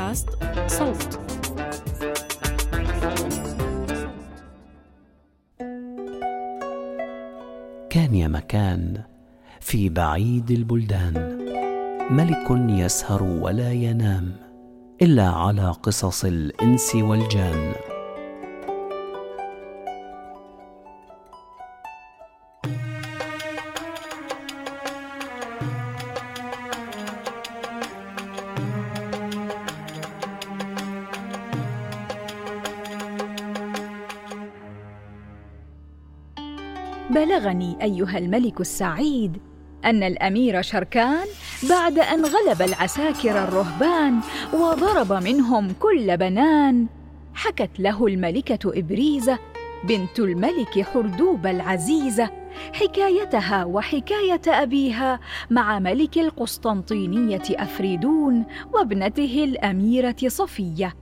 بودكاست صوت. كان يا مكان في بعيد البلدان. ملك يسهر ولا ينام إلا على قصص الإنس والجان. بلغني أيها الملك السعيد أن الأمير شركان بعد أن غلب العساكر الرهبان وضرب منهم كل بنان حكت له الملكة إبريزة بنت الملك حردوب العزيزة حكايتها وحكاية أبيها مع ملك القسطنطينية أفريدون وابنته الأميرة صفية.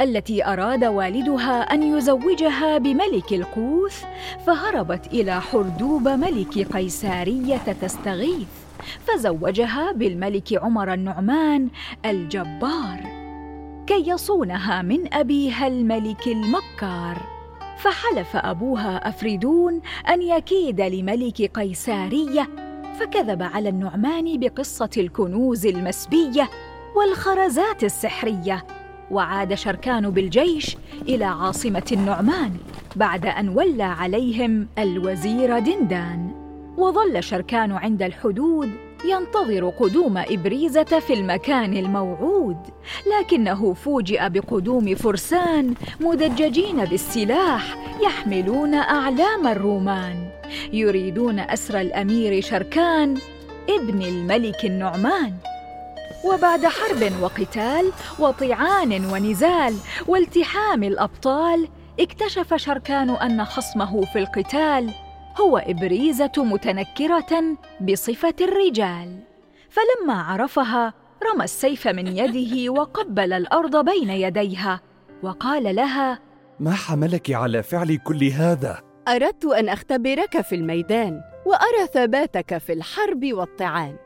التي أراد والدها أن يزوجها بملك القوث فهربت إلى حردوب ملك قيسارية تستغيث فزوجها بالملك عمر النعمان الجبار كي يصونها من أبيها الملك المكار. فحلف أبوها أفريدون أن يكيد لملك قيسارية فكذب على النعمان بقصة الكنوز المسبية والخرزات السحرية. وعاد شركان بالجيش إلى عاصمة النعمان بعد أن ولى عليهم الوزير دندان. وظل شركان عند الحدود ينتظر قدوم إبريزة في المكان الموعود لكنه فوجئ بقدوم فرسان مدججين بالسلاح يحملون أعلام الرومان. يريدون أسر الأمير شركان ابن الملك النعمان. وبعد حرب وقتال وطعان ونزال والتحام الأبطال اكتشف شركان أن خصمه في القتال هو إبريزة متنكرة بصفة الرجال. فلما عرفها رمى السيف من يده وقبل الأرض بين يديها وقال لها ما حملك على فعل كل هذا؟ أردت أن أختبرك في الميدان وأرى ثباتك في الحرب والطعان.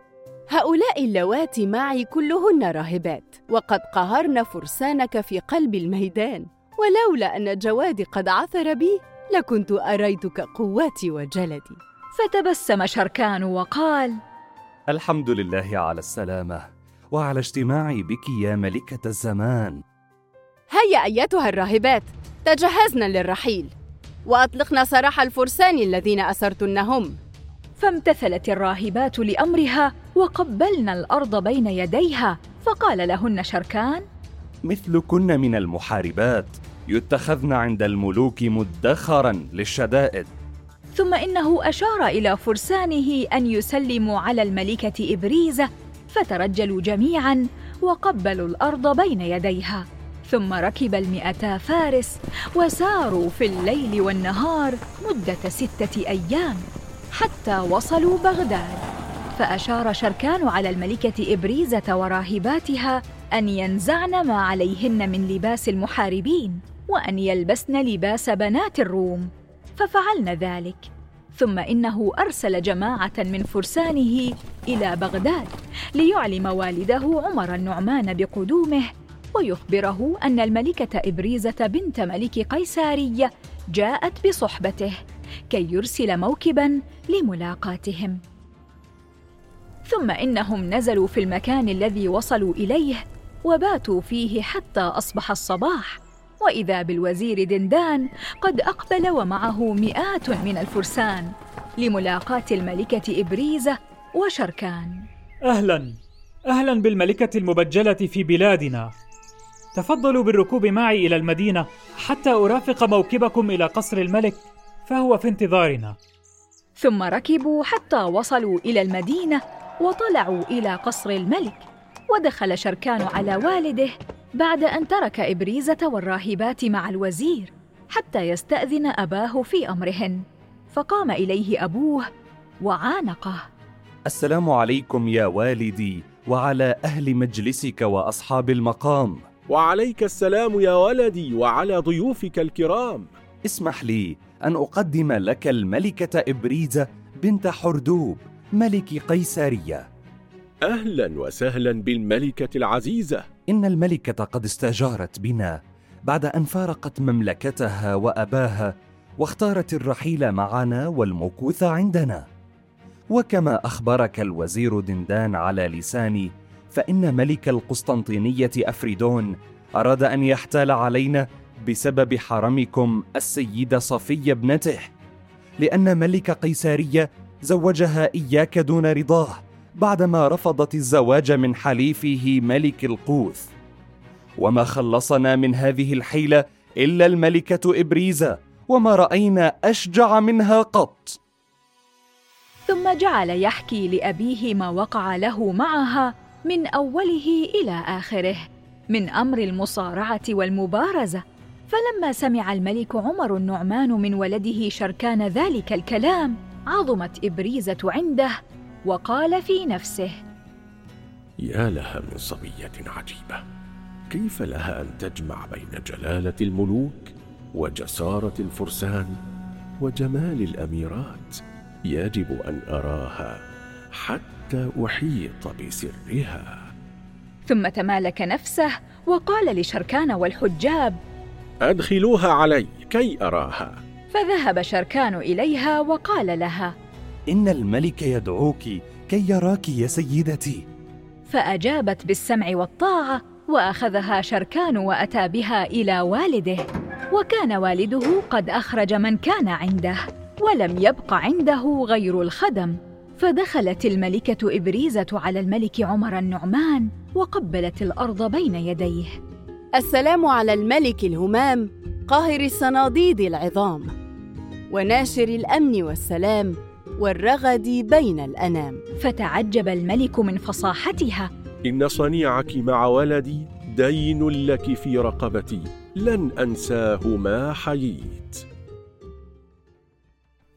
هؤلاء اللواتي معي كلهن راهبات وقد قهرن فرسانك في قلب الميدان. ولولا أن جوادي قد عثر بي لكنت أريتك قوتي وجلدي. فتبسم شركان وقال الحمد لله على السلامة وعلى اجتماعي بك يا ملكة الزمان. هيا أيتها الراهبات تجهزنا للرحيل. وأطلقنا سراح الفرسان الذين أسرتنهم. فامتثلت الراهبات لأمرها وقبلن الأرض بين يديها فقال لهن شركان مثلكن من المحاربات يتخذن عند الملوك مدخرا للشدائد. ثم إنه أشار إلى فرسانه أن يسلموا على الملكة ابريزه فترجلوا جميعا وقبلوا الأرض بين يديها. ثم ركب المئتا فارس وساروا في الليل والنهار مدة ستة أيام حتى وصلوا بغداد. فأشار شركان على الملكة إبريزة وراهباتها أن ينزعن ما عليهن من لباس المحاربين وأن يلبسن لباس بنات الروم. ففعلن ذلك. ثم إنه أرسل جماعة من فرسانه إلى بغداد ليعلم والده عمر النعمان بقدومه ويخبره أن الملكة إبريزة بنت ملك قيساريه جاءت بصحبته كي يرسل موكبا لملاقاتهم. ثم إنهم نزلوا في المكان الذي وصلوا إليه وباتوا فيه حتى أصبح الصباح. وإذا بالوزير دندان قد أقبل ومعه مئات من الفرسان لملاقاة الملكة إبريزة وشركان. أهلا. أهلا بالملكة المبجلة في بلادنا. تفضلوا بالركوب معي إلى المدينة حتى أرافق موكبكم إلى قصر الملك فهو في انتظارنا. ثم ركبوا حتى وصلوا إلى المدينة وطلعوا إلى قصر الملك ودخل شركان على والده بعد أن ترك ابريزه والراهبات مع الوزير حتى يستأذن أباه في أمرهن. فقام إليه أبوه وعانقه. السلام عليكم يا والدي وعلى أهل مجلسك وأصحاب المقام. وعليك السلام يا ولدي وعلى ضيوفك الكرام. اسمح لي أن أقدم لك الملكة ابريزه بنت حردوب. ملك قيساريه أهلا وسهلا بالملكة العزيزة. إن الملكة قد استجارت بنا بعد أن فارقت مملكتها وأباها واختارت الرحيل معنا والمكوث عندنا. وكما أخبرك الوزير دندان على لساني فإن ملك القسطنطينية أفريدون أراد أن يحتال علينا بسبب حرمكم السيدة صفية ابنته لأن ملك قيسارية زوجها إياك دون رضاه بعدما رفضت الزواج من حليفه ملك القوث. وما خلصنا من هذه الحيلة إلا الملكة إبريزة وما رأينا أشجع منها قط. ثم جعل يحكي لأبيه ما وقع له معها من أوله إلى آخره من أمر المصارعة والمبارزة. فلما سمع الملك عمر النعمان من ولده شركان ذلك الكلام عظمت إبريزة عنده وقال في نفسه يا لها من صبية عجيبة كيف لها أن تجمع بين جلالة الملوك وجسارة الفرسان وجمال الأميرات؟ يجب أن أراها حتى أحيط بسرها. ثم تمالك نفسه وقال لشركان والحجاب أدخلوها علي كي أراها. فذهب شركان إليها وقال لها إن الملك يدعوك كي يراك يا سيدتي. فأجابت بالسمع والطاعة وأخذها شركان وأتى بها إلى والده وكان والده قد أخرج من كان عنده ولم يبق عنده غير الخدم. فدخلت الملكة إبريزة على الملك عمر النعمان وقبلت الأرض بين يديه. السلام على الملك الهمام قاهر الصناديد العظام. وناشر الأمن والسلام والرغد بين الأنام. فتعجب الملك من فصاحتها. إن صنيعك مع ولدي دين لك في رقبتي. لن أنساه ما حييت.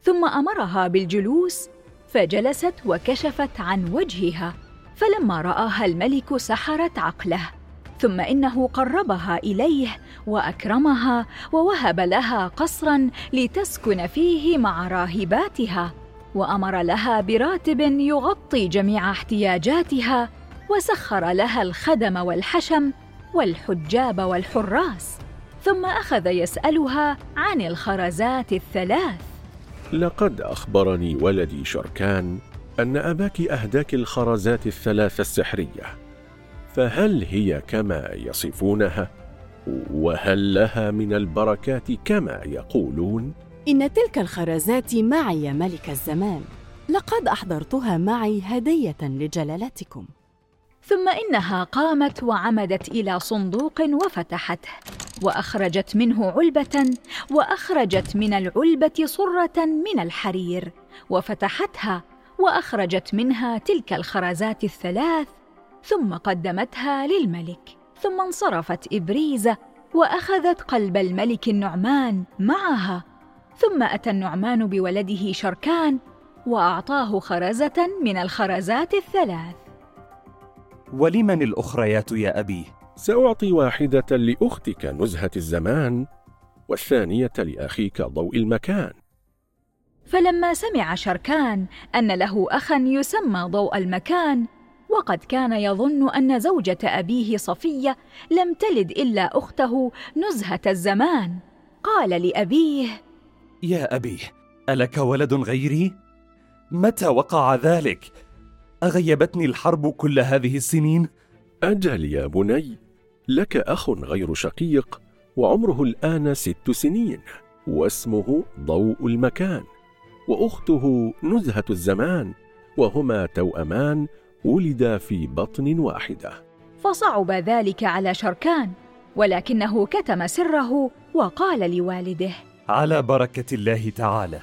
ثم أمرها بالجلوس فجلست وكشفت عن وجهها فلما رآها الملك سحرت عقله. ثم إنه قربها إليه وأكرمها ووهب لها قصرا لتسكن فيه مع راهباتها وأمر لها براتب يغطي جميع احتياجاتها وسخر لها الخدم والحشم والحجاب والحراس ثم أخذ يسألها عن الخرزات الثلاث. لقد أخبرني ولدي شركان أن أباك أهداك الخرزات الثلاث السحرية. فهل هي كما يصفونها؟ وهل لها من البركات كما يقولون؟ إن تلك الخرزات معي يا ملك الزمان. لقد أحضرتها معي هدية لجلالتكم. ثم إنها قامت وعمدت إلى صندوق وفتحته وأخرجت منه علبة وأخرجت من العلبة صرة من الحرير وفتحتها وأخرجت منها تلك الخرزات الثلاث ثم قدمتها للملك ثم انصرفت إبريزة وأخذت قلب الملك النعمان معها ثم أتى النعمان بولده شركان وأعطاه خرزة من الخرزات الثلاث ولمن الأخريات يا أبي؟ سأعطي واحدة لأختك نزهة الزمان والثانية لأخيك ضوء المكان فلما سمع شركان أن له أخا يسمى ضوء المكان وقد كان يظن أن زوجة أبيه صفية لم تلد إلا أخته نزهة الزمان قال لأبيه يا أبي ألك ولد غيري؟ متى وقع ذلك؟ أغيبتني الحرب كل هذه السنين؟ أجل يا بني لك أخ غير شقيق وعمره الآن ست سنين واسمه ضوء المكان وأخته نزهة الزمان وهما توأمان ولدا في بطن واحدة. فصعب ذلك على شركان ولكنه كتم سره وقال لوالده على بركة الله تعالى.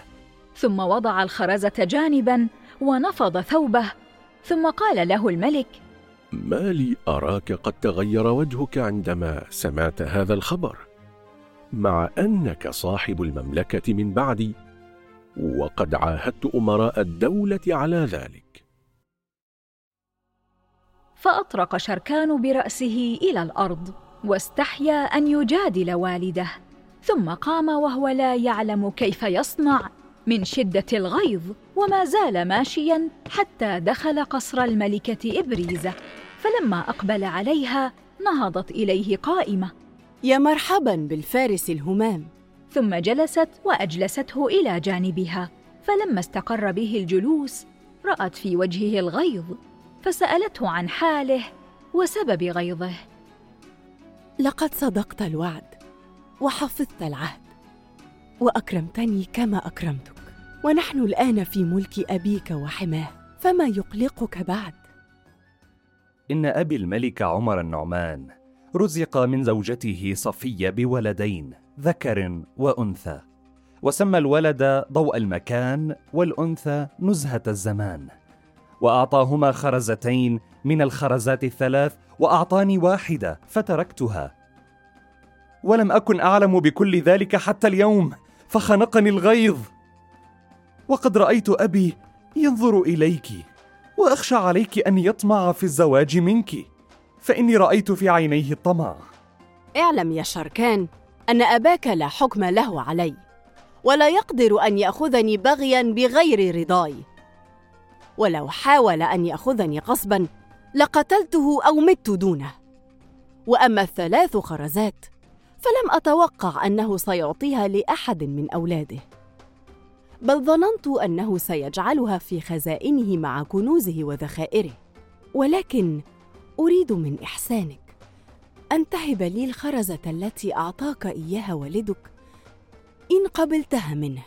ثم وضع الخرزة جانبا ونفض ثوبه ثم قال له الملك ما لي أراك قد تغير وجهك عندما سمعت هذا الخبر. مع أنك صاحب المملكة من بعدي وقد عاهدت أمراء الدولة على ذلك. فأطرق شركان برأسه إلى الأرض واستحيا أن يجادل والده ثم قام وهو لا يعلم كيف يصنع من شدة الغيظ وما زال ماشيا حتى دخل قصر الملكة إبريزة فلما أقبل عليها نهضت إليه قائمة يا مرحبا بالفارس الهمام. ثم جلست وأجلسته إلى جانبها فلما استقر به الجلوس رأت في وجهه الغيظ فسألته عن حاله وسبب غيظه. لقد صدقت الوعد وحفظت العهد وأكرمتني كما أكرمتك. ونحن الآن في ملك أبيك وحماه فما يقلقك بعد؟ إن أبي الملك عمر النعمان رزق من زوجته صفية بولدين ذكر وأنثى وسمى الولد ضوء المكان والأنثى نزهة الزمان. وأعطاهما خرزتين من الخرزات الثلاث وأعطاني واحدة فتركتها. ولم أكن أعلم بكل ذلك حتى اليوم فخنقني الغيظ. وقد رأيت أبي ينظر إليكِ وأخشى عليك أن يطمع في الزواج منك فإني رأيت في عينيه الطمع. اعلم يا شركان أن أباك لا حكم له علي ولا يقدر أن يأخذني بغيا بغير رضاي. ولو حاول أن يأخذني غصبا لقتلته أو مت دونه. وأما الثلاث خرزات فلم أتوقع أنه سيعطيها لأحد من أولاده. بل ظننت أنه سيجعلها في خزائنه مع كنوزه وذخائره. ولكن أريد من إحسانك أن تهب لي الخرزة التي أعطاك إياها والدك إن قبلتها منه.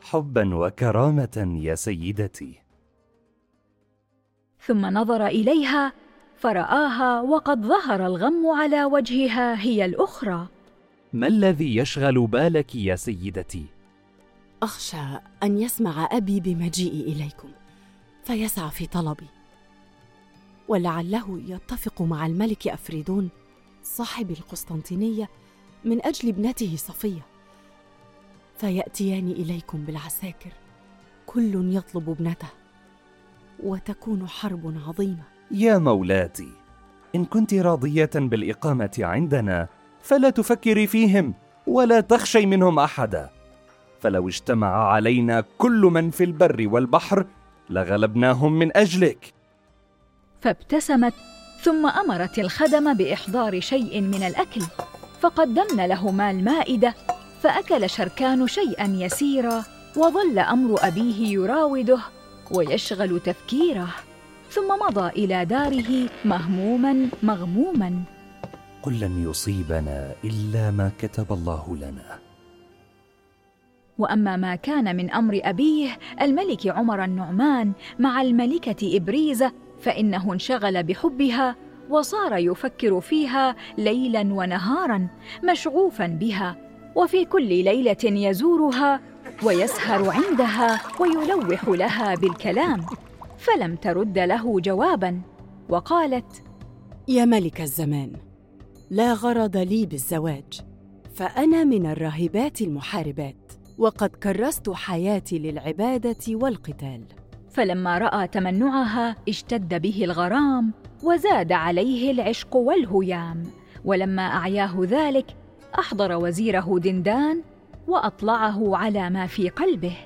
حبا وكرامة يا سيدتي. ثم نظر إليها فرآها وقد ظهر الغم على وجهها هي الأخرى. ما الذي يشغل بالك يا سيدتي؟ أخشى أن يسمع أبي بمجيئي إليكم فيسعى في طلبي. ولعله يتفق مع الملك أفريدون صاحب القسطنطينية من أجل ابنته صفية. فيأتيان إليكم بالعساكر كل يطلب ابنته. وتكون حرب عظيمة. يا مولاتي إن كنت راضية بالإقامة عندنا فلا تفكري فيهم ولا تخشي منهم أحدا. فلو اجتمع علينا كل من في البر والبحر لغلبناهم من أجلك. فابتسمت ثم أمرت الخدم بإحضار شيء من الأكل فقدمن لهما المائدة فأكل شركان شيئا يسيرا وظل أمر أبيه يراوده ويشغل تفكيره ثم مضى إلى داره مهموما مغموما. قل لن يصيبنا إلا ما كتب الله لنا. وأما ما كان من أمر أبيه الملك عمر النعمان مع الملكة ابريزه فإنه انشغل بحبها وصار يفكر فيها ليلا ونهارا مشغوفا بها وفي كل ليلة يزورها ويسهر عندها ويلوح لها بالكلام فلم ترد له جوابا وقالت يا ملك الزمان لا غرض لي بالزواج فأنا من الراهبات المحاربات وقد كرست حياتي للعبادة والقتال. فلما رأى تمنعها اشتد به الغرام وزاد عليه العشق والهيام ولما أعياه ذلك أحضر وزيره دندان وأطلعه على ما في قلبه.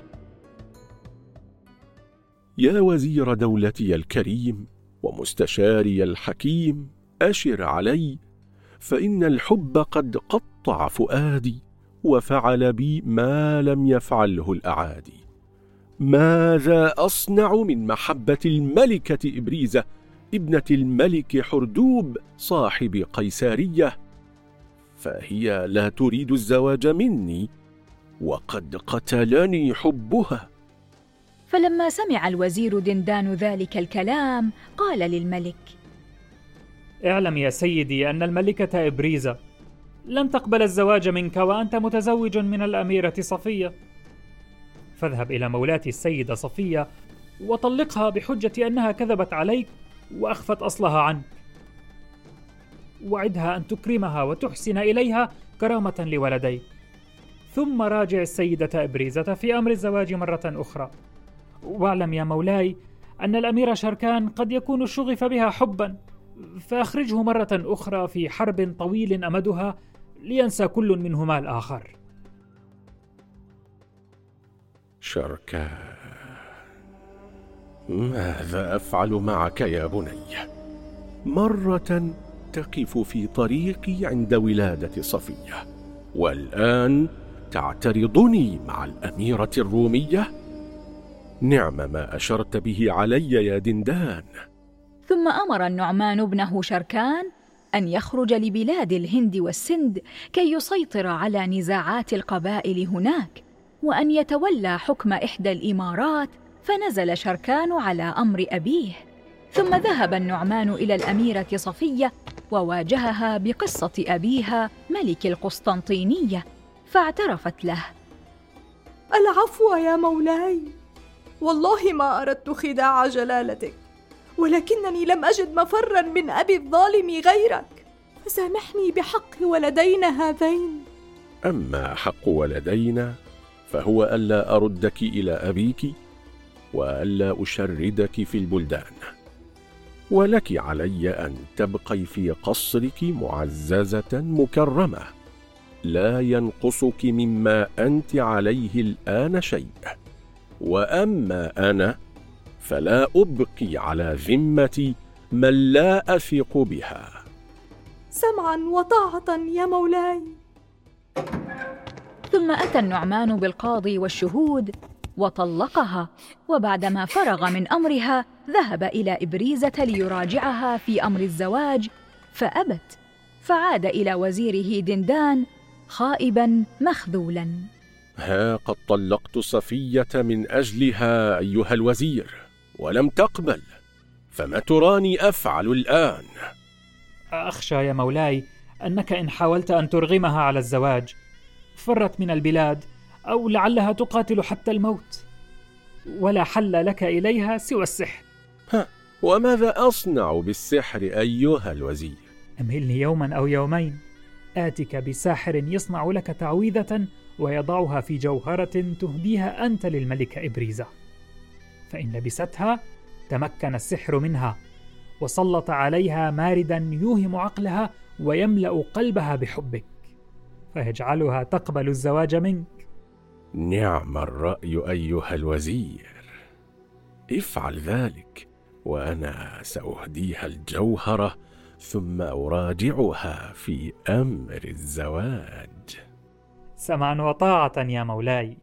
يا وزير دولتي الكريم ومستشاري الحكيم أشر علي فإن الحب قد قطع فؤادي وفعل بي ما لم يفعله الأعادي. ماذا أصنع من محبة الملكة إبريزة ابنة الملك حردوب صاحب قيسارية؟ فهي لا تريد الزواج مني. وقد قتلني حبها. فلما سمع الوزير دندان ذلك الكلام قال للملك اعلم يا سيدي أن الملكة إبريزة. لن تقبل الزواج منك وأنت متزوج من الأميرة صفية. فاذهب إلى مولاتي السيدة صفية وطلقها بحجة أنها كذبت عليك وأخفت أصلها عنك. وعدها أن تكرمها وتحسن إليها كرامة لولديك. ثم راجع السيدة إبريزة في أمر الزواج مرة أخرى. واعلم يا مولاي أن الأمير شركان قد يكون شغف بها حبا فأخرجه مرة أخرى في حرب طويل أمدها لينسى كل منهما الآخر. شركان ماذا أفعل معك يا بني؟ مرة تقف في طريقي عند ولادة صفية والآن تعترضني مع الأميرة الرومية؟ نعم ما أشرت به علي يا دندان. ثم أمر النعمان ابنه شركان أن يخرج لبلاد الهند والسند كي يسيطر على نزاعات القبائل هناك وأن يتولى حكم إحدى الإمارات فنزل شركان على أمر أبيه. ثم ذهب النعمان إلى الأميرة صفية وواجهها بقصة أبيها ملك القسطنطينية. فاعترفت له. العفو يا مولاي. والله ما أردت خداع جلالتك ولكنني لم أجد مفرا من أبي الظالم غيرك. فسامحني بحق ولدينا هذين. أما حق ولدينا فهو ألا أردك إلى أبيك وألا أشردك في البلدان. ولك علي أن تبقي في قصرك معززة مكرمة. لا ينقصك مما أنت عليه الآن شيء. وأما أنا فلا أبقي على ذمتي من لا أثق بها. سمعا وطاعة يا مولاي. ثم أتى النعمان بالقاضي والشهود وطلقها وبعدما فرغ من أمرها ذهب إلى إبريزة ليراجعها في أمر الزواج فأبت فعاد إلى وزيره دندان خائبا مخذولا. ها قد طلقت صفية من أجلها أيها الوزير ولم تقبل فما تراني أفعل الآن؟ أخشى يا مولاي أنك إن حاولت أن ترغمها على الزواج فرت من البلاد أو لعلها تقاتل حتى الموت. ولا حل لك إليها سوى السحر. ها وماذا أصنع بالسحر أيها الوزير؟ أمهلني يوما أو يومين. آتك بساحر يصنع لك تعويذة ويضعها في جوهرة تهديها أنت للملكه إبريزة. فإن لبستها تمكن السحر منها وسلط عليها ماردا يوهم عقلها ويملأ قلبها بحبك فيجعلها تقبل الزواج منك. نعم الرأي أيها الوزير. افعل ذلك وأنا سأهديها الجوهرة ثم أراجعها في أمر الزواج. سمعا وطاعة يا مولاي.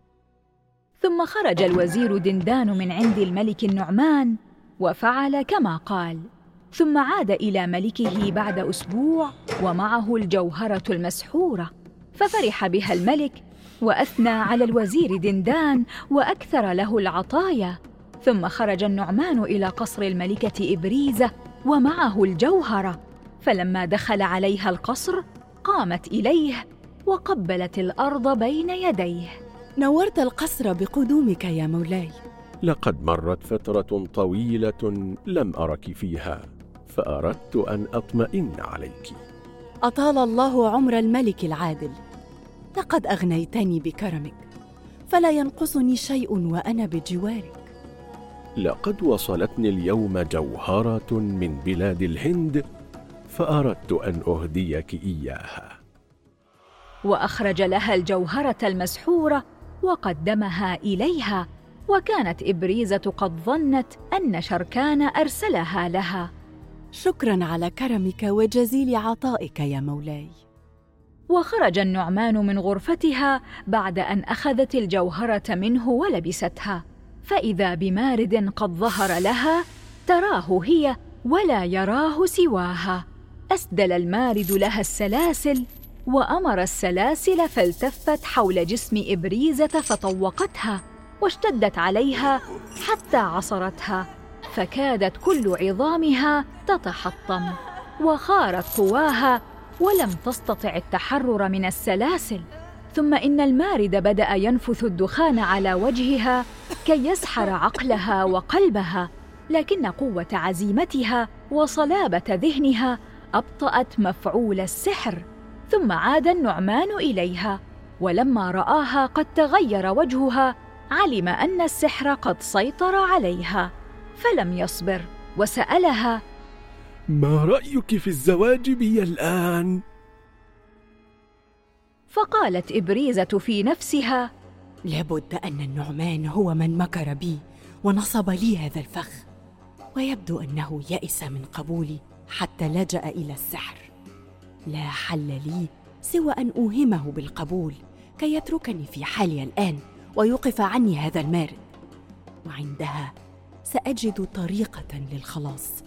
ثم خرج الوزير دندان من عند الملك النعمان وفعل كما قال. ثم عاد إلى ملكه بعد أسبوع ومعه الجوهرة المسحورة. ففرح بها الملك وأثنى على الوزير دندان وأكثر له العطايا. ثم خرج النعمان إلى قصر الملكة إبريزة ومعه الجوهرة. فلما دخل عليها القصر قامت إليه وقبلت الأرض بين يديه. نورت القصر بقدومك يا مولاي. لقد مرت فترة طويلة لم أرك فيها فأردت أن أطمئن عليك. أطال الله عمر الملك العادل. لقد أغنيتني بكرمك فلا ينقصني شيء وأنا بجوارك. لقد وصلتني اليوم جوهرة من بلاد الهند فأردت أن أهديك إياها. وأخرج لها الجوهرة المسحورة وقدمها إليها وكانت إبريزة قد ظنت أن شركان أرسلها لها. شكرا على كرمك وجزيل عطائك يا مولاي. وخرج النعمان من غرفتها بعد أن أخذت الجوهرة منه ولبستها. فإذا بمارد قد ظهر لها تراه هي ولا يراه سواها. أسدل المارد لها السلاسل وأمر السلاسل فالتفت حول جسم إبريزة فطوقتها واشتدت عليها حتى عصرتها فكادت كل عظامها تتحطم وخارت قواها ولم تستطع التحرر من السلاسل. ثم إن المارد بدأ ينفث الدخان على وجهها كي يسحر عقلها وقلبها لكن قوة عزيمتها وصلابة ذهنها أبطأت مفعول السحر ثم عاد النعمان إليها ولما رآها قد تغير وجهها علم أن السحر قد سيطر عليها فلم يصبر وسألها ما رأيك في الزواج بي الآن؟ فقالت إبريزة في نفسها لابد أن النعمان هو من مكر بي ونصب لي هذا الفخ ويبدو أنه يئس من قبولي. حتى لجأ إلى السحر. لا حل لي سوى أن أوهمه بالقبول كي يتركني في حالي الآن ويوقف عني هذا المارد. وعندها سأجد طريقة للخلاص.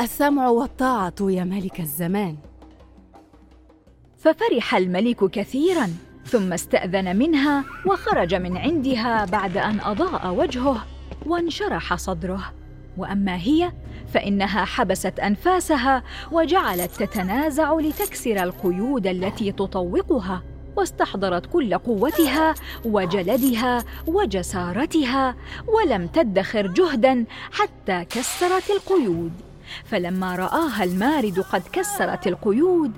السمع والطاعة يا ملك الزمان. ففرح الملك كثيرا ثم استأذن منها وخرج من عندها بعد أن أضاء وجهه وانشرح صدره. وأما هي فإنها حبست أنفاسها وجعلت تتنازع لتكسر القيود التي تطوقها واستحضرت كل قوتها وجلدها وجسارتها ولم تدخر جهدا حتى كسرت القيود. فلما رآها المارد قد كسرت القيود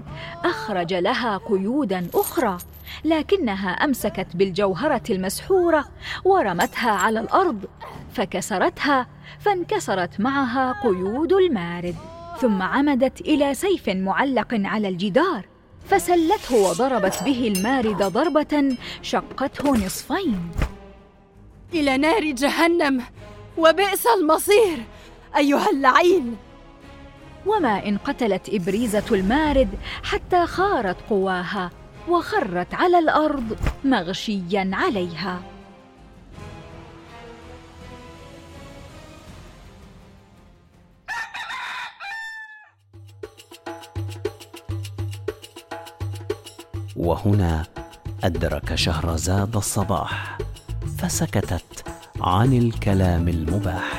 أخرج لها قيودا أخرى. لكنها أمسكت بالجوهرة المسحورة ورمتها على الأرض فكسرتها فانكسرت معها قيود المارد ثم عمدت إلى سيف معلق على الجدار فسلته وضربت به المارد ضربة شقته نصفين. إلى نار جهنم وبئس المصير أيها اللعين! وما إن قتلت إبريزة المارد حتى خارت قواها. وخرت على الأرض مغشيا عليها. وهنا أدرك شهرزاد الصباح فسكتت عن الكلام المباح.